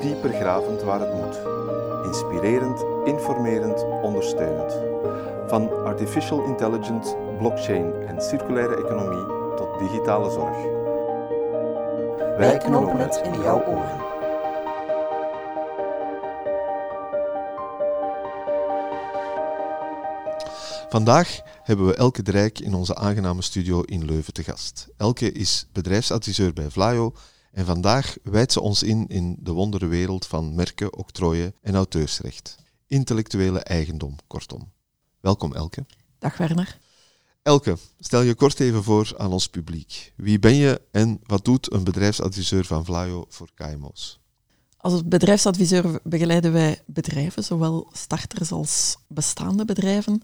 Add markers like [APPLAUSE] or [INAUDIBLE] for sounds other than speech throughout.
dieper gravend waar het moet. Inspirerend, informerend, ondersteunend. Van artificial intelligence, blockchain en circulaire economie tot digitale zorg. Wij knopen het in jouw oren. Vandaag hebben we Elke Drijk in onze aangename studio in Leuven te gast. Elke is bedrijfsadviseur bij Vlaio en vandaag wijdt ze ons in in de wonderenwereld van merken, octrooien en auteursrecht. Intellectuele eigendom, kortom. Welkom Elke. Dag Werner. Elke, stel je kort even voor aan ons publiek. Wie ben je en wat doet een bedrijfsadviseur van Vlaio voor KMO's? Als bedrijfsadviseur begeleiden wij bedrijven, zowel starters als bestaande bedrijven,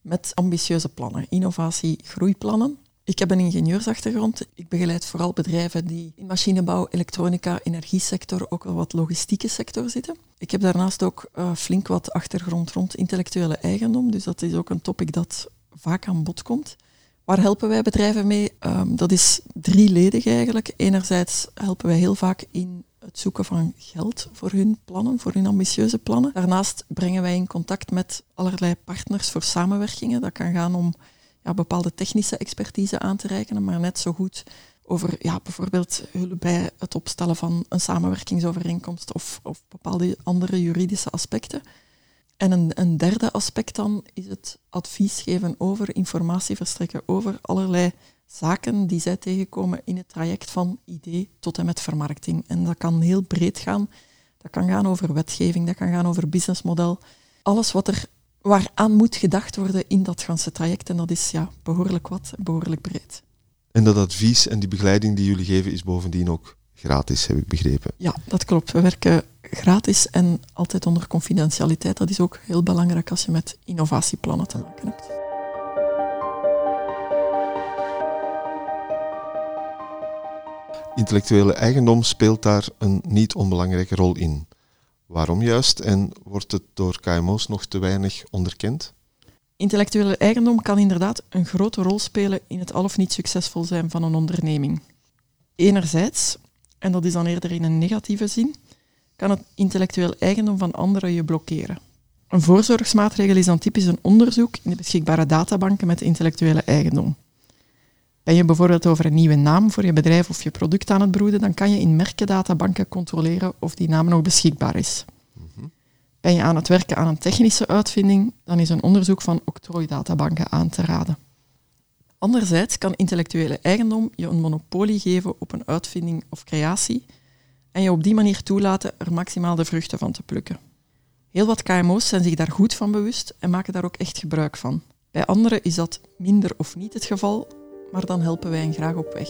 met ambitieuze plannen, innovatie, groeiplannen. Ik heb een ingenieursachtergrond. Ik begeleid vooral bedrijven die in machinebouw, elektronica, energiesector, ook wel wat logistieke sector zitten. Ik heb daarnaast ook uh, flink wat achtergrond rond intellectuele eigendom, dus dat is ook een topic dat vaak aan bod komt. Waar helpen wij bedrijven mee? Um, dat is drieledig eigenlijk. Enerzijds helpen wij heel vaak in het zoeken van geld voor hun plannen, voor hun ambitieuze plannen. Daarnaast brengen wij in contact met allerlei partners voor samenwerkingen. Dat kan gaan om ja, bepaalde technische expertise aan te reiken, maar net zo goed over ja, bijvoorbeeld hulp bij het opstellen van een samenwerkingsovereenkomst of, of bepaalde andere juridische aspecten. En een, een, derde aspect dan is het advies geven over, informatie verstrekken over allerlei zaken die zij tegenkomen in het traject van idee tot en met vermarkting. En dat kan heel breed gaan. Dat kan gaan over wetgeving, dat kan gaan over businessmodel. Alles wat er waaraan moet gedacht worden in dat ganse traject. En dat is ja, behoorlijk wat, behoorlijk breed. En dat advies en die begeleiding die jullie geven is bovendien ook gratis, heb ik begrepen. Ja, dat klopt. We werken gratis en altijd onder confidentialiteit. Dat is ook heel belangrijk als je met innovatieplannen te maken hebt. Intellectuele eigendom speelt daar een niet onbelangrijke rol in. Waarom juist en wordt het door KMO's nog te weinig onderkend? Intellectuele eigendom kan inderdaad een grote rol spelen in het al of niet succesvol zijn van een onderneming. Enerzijds, en dat is dan eerder in een negatieve zin, kan het intellectueel eigendom van anderen je blokkeren. Een voorzorgsmaatregel is dan typisch een onderzoek in de beschikbare databanken met intellectuele eigendom. Ben je bijvoorbeeld over een nieuwe naam voor je bedrijf of je product aan het broeden, dan kan je in merkendatabanken controleren of die naam nog beschikbaar is. Mhm. Ben je aan het werken aan een technische uitvinding, dan is een onderzoek van octrooidatabanken aan te raden. Anderzijds kan intellectuele eigendom je een monopolie geven op een uitvinding of creatie en je op die manier toelaten er maximaal de vruchten van te plukken. Heel wat KMO's zijn zich daar goed van bewust en maken daar ook echt gebruik van. Bij anderen is dat minder of niet het geval, maar dan helpen wij hen graag op weg.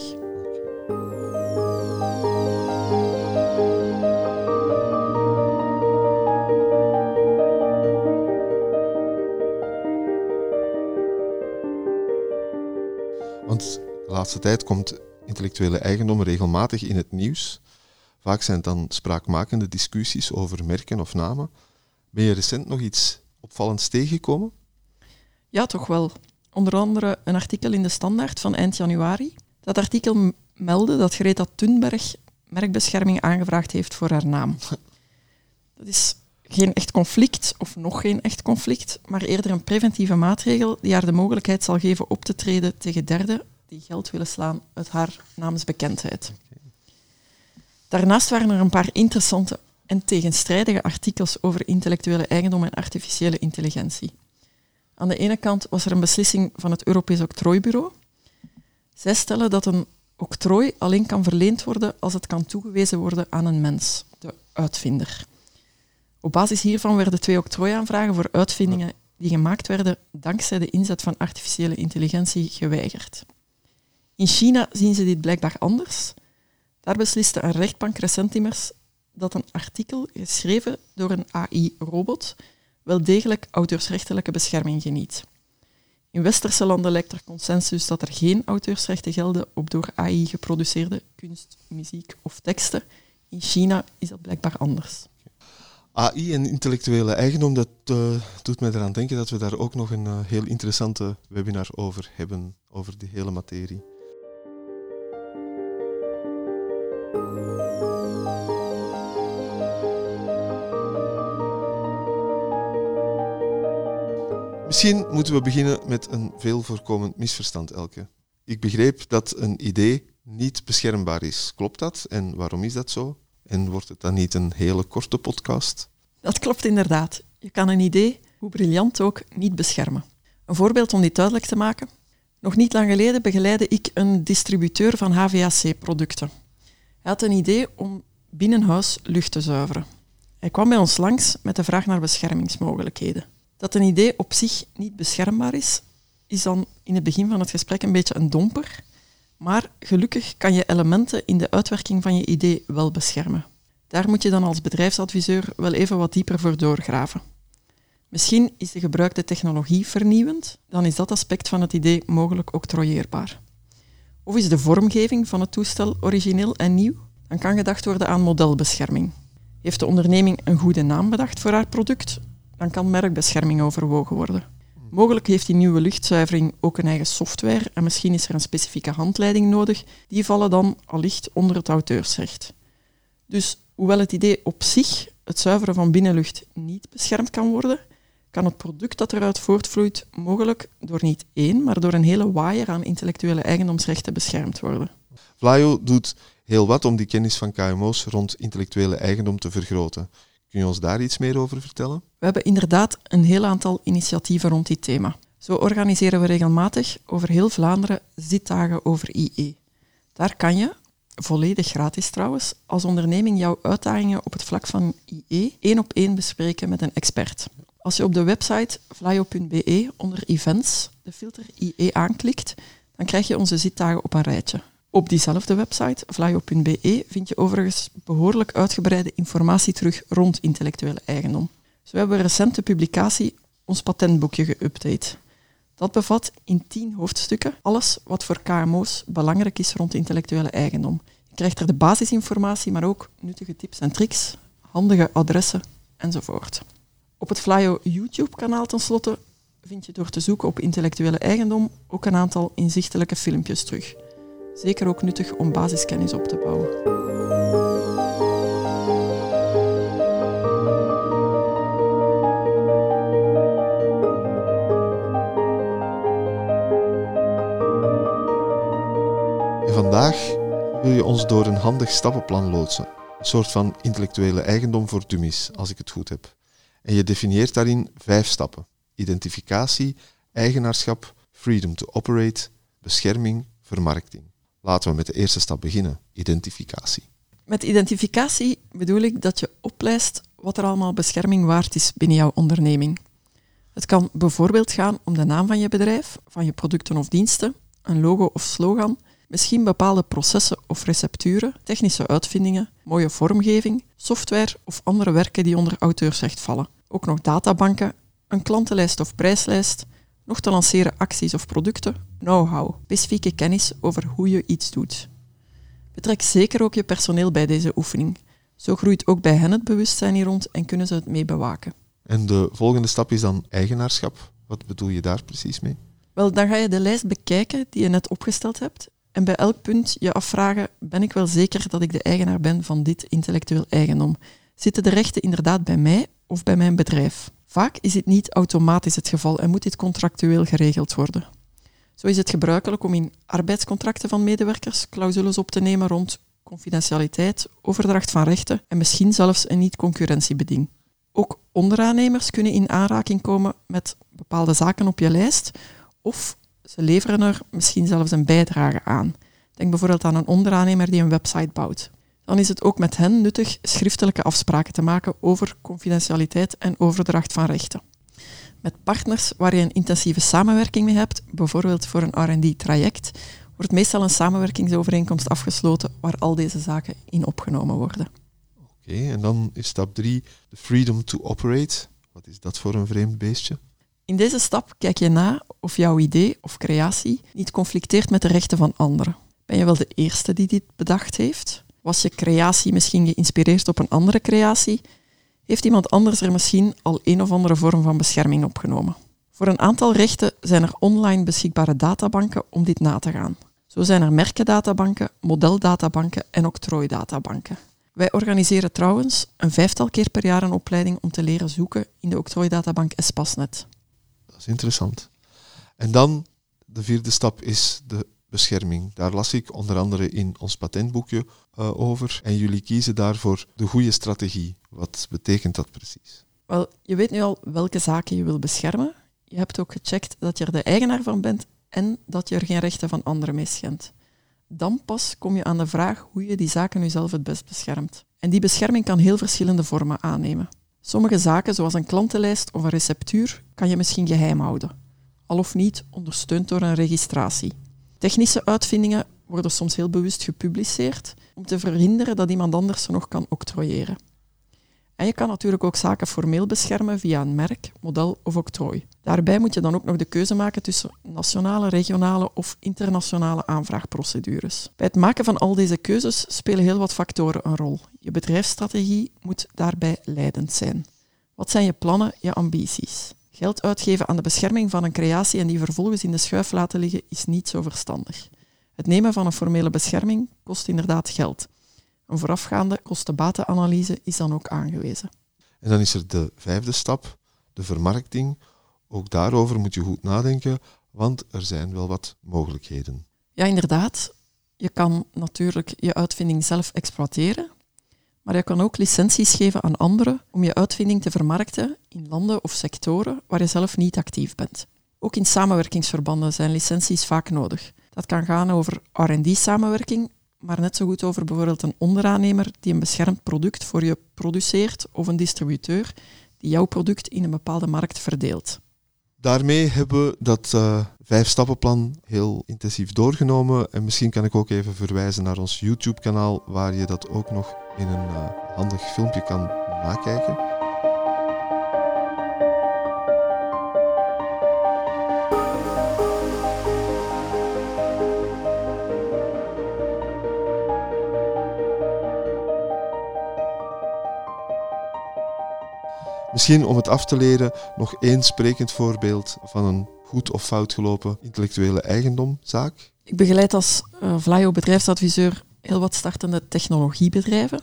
Want de laatste tijd komt intellectuele eigendom regelmatig in het nieuws. Vaak zijn het dan spraakmakende discussies over merken of namen. Ben je recent nog iets opvallends tegengekomen? Ja, toch wel onder andere een artikel in de Standaard van eind januari. Dat artikel meldde dat Greta Thunberg merkbescherming aangevraagd heeft voor haar naam. [LAUGHS] Dat is geen echt conflict, of nog geen echt conflict, maar eerder een preventieve maatregel die haar de mogelijkheid zal geven op te treden tegen derden die geld willen slaan uit haar naamsbekendheid. Daarnaast waren er een paar interessante en tegenstrijdige artikels over intellectuele eigendom en artificiële intelligentie. Aan de ene kant was er een beslissing van het Europees Octrooibureau. Zij stellen dat een octrooi alleen kan verleend worden als het kan toegewezen worden aan een mens, de uitvinder. Op basis hiervan werden twee octrooiaanvragen voor uitvindingen die gemaakt werden dankzij de inzet van artificiële intelligentie geweigerd. In China zien ze dit blijkbaar anders. Daar besliste een rechtbank recent immers dat een artikel geschreven door een AI-robot wel degelijk auteursrechtelijke bescherming geniet. In westerse landen lijkt er consensus dat er geen auteursrechten gelden op door AI geproduceerde kunst, muziek of teksten. In China is dat blijkbaar anders. AI en intellectuele eigendom, dat uh, doet mij eraan denken dat we daar ook nog een uh, heel interessante webinar over hebben, over die hele materie. Misschien moeten we beginnen met een veel voorkomend misverstand, Elke. Ik begreep dat een idee niet beschermbaar is. Klopt dat? En waarom is dat zo? En wordt het dan niet een hele korte podcast? Dat klopt inderdaad. Je kan een idee, hoe briljant ook, niet beschermen. Een voorbeeld om dit duidelijk te maken. Nog niet lang geleden begeleidde ik een distributeur van HVAC-producten. Hij had een idee om binnenhuis lucht te zuiveren. Hij kwam bij ons langs met de vraag naar beschermingsmogelijkheden. Dat een idee op zich niet beschermbaar is, is dan in het begin van het gesprek een beetje een domper. Maar gelukkig kan je elementen in de uitwerking van je idee wel beschermen. Daar moet je dan als bedrijfsadviseur wel even wat dieper voor doorgraven. Misschien is de gebruikte technologie vernieuwend, dan is dat aspect van het idee mogelijk octrooieerbaar. Of is de vormgeving van het toestel origineel en nieuw? Dan kan gedacht worden aan modelbescherming. Heeft de onderneming een goede naam bedacht voor haar product? Dan kan merkbescherming overwogen worden. Mogelijk heeft die nieuwe luchtzuivering ook een eigen software en misschien is er een specifieke handleiding nodig. Die vallen dan allicht onder het auteursrecht. Dus hoewel het idee op zich, het zuiveren van binnenlucht, niet beschermd kan worden, kan het product dat eruit voortvloeit mogelijk door niet één, maar door een hele waaier aan intellectuele eigendomsrechten beschermd worden. Vlaio doet heel wat om die kennis van KMO's rond intellectuele eigendom te vergroten. Kun je ons daar iets meer over vertellen? We hebben inderdaad een heel aantal initiatieven rond dit thema. Zo organiseren we regelmatig over heel Vlaanderen zitdagen over IE. Daar kan je, volledig gratis trouwens, als onderneming jouw uitdagingen op het vlak van IE één op één bespreken met een expert. Als je op de website flyo.be onder events de filter IE aanklikt, dan krijg je onze zitdagen op een rijtje. Op diezelfde website, flyo.be, vind je overigens behoorlijk uitgebreide informatie terug rond intellectuele eigendom. Zo hebben we recent de publicatie ons patentboekje geüpdate. Dat bevat in tien hoofdstukken alles wat voor KMO's belangrijk is rond intellectuele eigendom. Je krijgt er de basisinformatie, maar ook nuttige tips en tricks, handige adressen enzovoort. Op het Flyo YouTube-kanaal tenslotte vind je door te zoeken op intellectuele eigendom ook een aantal inzichtelijke filmpjes terug. Zeker ook nuttig om basiskennis op te bouwen. En vandaag wil je ons door een handig stappenplan loodsen. Een soort van intellectuele eigendom voor dummies, als ik het goed heb. En je definieert daarin vijf stappen. Identificatie, eigenaarschap, freedom to operate, bescherming, vermarkting. Laten we met de eerste stap beginnen, identificatie. Met identificatie bedoel ik dat je oplijst wat er allemaal bescherming waard is binnen jouw onderneming. Het kan bijvoorbeeld gaan om de naam van je bedrijf, van je producten of diensten, een logo of slogan, misschien bepaalde processen of recepturen, technische uitvindingen, mooie vormgeving, software of andere werken die onder auteursrecht vallen. Ook nog databanken, een klantenlijst of prijslijst, nog te lanceren acties of producten, know-how, specifieke kennis over hoe je iets doet. Betrek zeker ook je personeel bij deze oefening. Zo groeit ook bij hen het bewustzijn hier rond en kunnen ze het mee bewaken. En de volgende stap is dan eigenaarschap. Wat bedoel je daar precies mee? Wel, dan ga je de lijst bekijken die je net opgesteld hebt en bij elk punt je afvragen, ben ik wel zeker dat ik de eigenaar ben van dit intellectueel eigendom? Zitten de rechten inderdaad bij mij of bij mijn bedrijf? Vaak is dit niet automatisch het geval en moet dit contractueel geregeld worden. Zo is het gebruikelijk om in arbeidscontracten van medewerkers clausules op te nemen rond confidentialiteit, overdracht van rechten en misschien zelfs een niet-concurrentiebeding. Ook onderaannemers kunnen in aanraking komen met bepaalde zaken op je lijst of ze leveren er misschien zelfs een bijdrage aan. Denk bijvoorbeeld aan een onderaannemer die een website bouwt. Dan is het ook met hen nuttig schriftelijke afspraken te maken over confidentialiteit en overdracht van rechten. Met partners waar je een intensieve samenwerking mee hebt, bijvoorbeeld voor een RD-traject, wordt meestal een samenwerkingsovereenkomst afgesloten waar al deze zaken in opgenomen worden. Oké, en dan is stap 3 de freedom to operate. Wat is dat voor een vreemd beestje? In deze stap kijk je na of jouw idee of creatie niet conflicteert met de rechten van anderen. Ben je wel de eerste die dit bedacht heeft? Was je creatie misschien geïnspireerd op een andere creatie? Heeft iemand anders er misschien al een of andere vorm van bescherming opgenomen? Voor een aantal rechten zijn er online beschikbare databanken om dit na te gaan. Zo zijn er merkendatabanken, modeldatabanken en octrooidatabanken. Wij organiseren trouwens een vijftal keer per jaar een opleiding om te leren zoeken in de octrooidatabank Espasnet. Dat is interessant. En dan, de vierde stap is de bescherming. Daar las ik onder andere in ons patentboekje uh, over. En jullie kiezen daarvoor de goede strategie. Wat betekent dat precies? Wel, je weet nu al welke zaken je wil beschermen. Je hebt ook gecheckt dat je er de eigenaar van bent en dat je er geen rechten van anderen mee schendt. Dan pas kom je aan de vraag hoe je die zaken nu zelf het best beschermt. En die bescherming kan heel verschillende vormen aannemen. Sommige zaken, zoals een klantenlijst of een receptuur, kan je misschien geheim houden, al of niet ondersteund door een registratie. Technische uitvindingen worden soms heel bewust gepubliceerd om te verhinderen dat iemand anders ze nog kan octrooieren. En je kan natuurlijk ook zaken formeel beschermen via een merk, model of octrooi. Daarbij moet je dan ook nog de keuze maken tussen nationale, regionale of internationale aanvraagprocedures. Bij het maken van al deze keuzes spelen heel wat factoren een rol. Je bedrijfsstrategie moet daarbij leidend zijn. Wat zijn je plannen, je ambities? Geld uitgeven aan de bescherming van een creatie en die vervolgens in de schuif laten liggen is niet zo verstandig. Het nemen van een formele bescherming kost inderdaad geld. Een voorafgaande kosten-batenanalyse is dan ook aangewezen. En dan is er de vijfde stap, de vermarkting. Ook daarover moet je goed nadenken, want er zijn wel wat mogelijkheden. Ja, inderdaad. Je kan natuurlijk je uitvinding zelf exploiteren, maar je kan ook licenties geven aan anderen om je uitvinding te vermarkten in landen of sectoren waar je zelf niet actief bent. Ook in samenwerkingsverbanden zijn licenties vaak nodig. Dat kan gaan over RD-samenwerking, maar net zo goed over bijvoorbeeld een onderaannemer die een beschermd product voor je produceert of een distributeur die jouw product in een bepaalde markt verdeelt. Daarmee hebben we dat uh, vijf-stappenplan heel intensief doorgenomen. En misschien kan ik ook even verwijzen naar ons YouTube-kanaal, waar je dat ook nog in een uh, handig filmpje kan nakijken. Misschien om het af te leren nog één sprekend voorbeeld van een goed of fout gelopen intellectuele eigendomzaak. Ik begeleid als uh, Vlaio bedrijfsadviseur heel wat startende technologiebedrijven.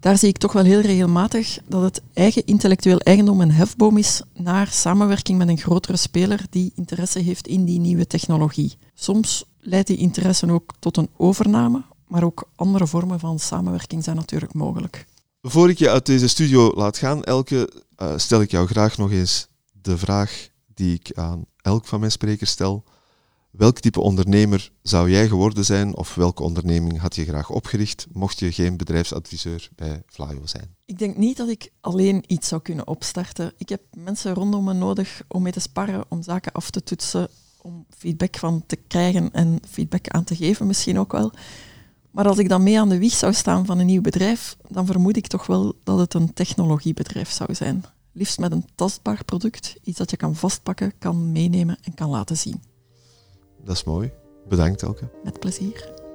Daar zie ik toch wel heel regelmatig dat het eigen intellectueel eigendom een hefboom is naar samenwerking met een grotere speler die interesse heeft in die nieuwe technologie. Soms leidt die interesse ook tot een overname, maar ook andere vormen van samenwerking zijn natuurlijk mogelijk. Voor ik je uit deze studio laat gaan, Elke, uh, stel ik jou graag nog eens de vraag die ik aan elk van mijn sprekers stel. Welk type ondernemer zou jij geworden zijn of welke onderneming had je graag opgericht mocht je geen bedrijfsadviseur bij Flyo zijn? Ik denk niet dat ik alleen iets zou kunnen opstarten. Ik heb mensen rondom me nodig om mee te sparren, om zaken af te toetsen, om feedback van te krijgen en feedback aan te geven misschien ook wel. Maar als ik dan mee aan de wieg zou staan van een nieuw bedrijf, dan vermoed ik toch wel dat het een technologiebedrijf zou zijn. Liefst met een tastbaar product, iets dat je kan vastpakken, kan meenemen en kan laten zien. Dat is mooi. Bedankt, Elke. Met plezier.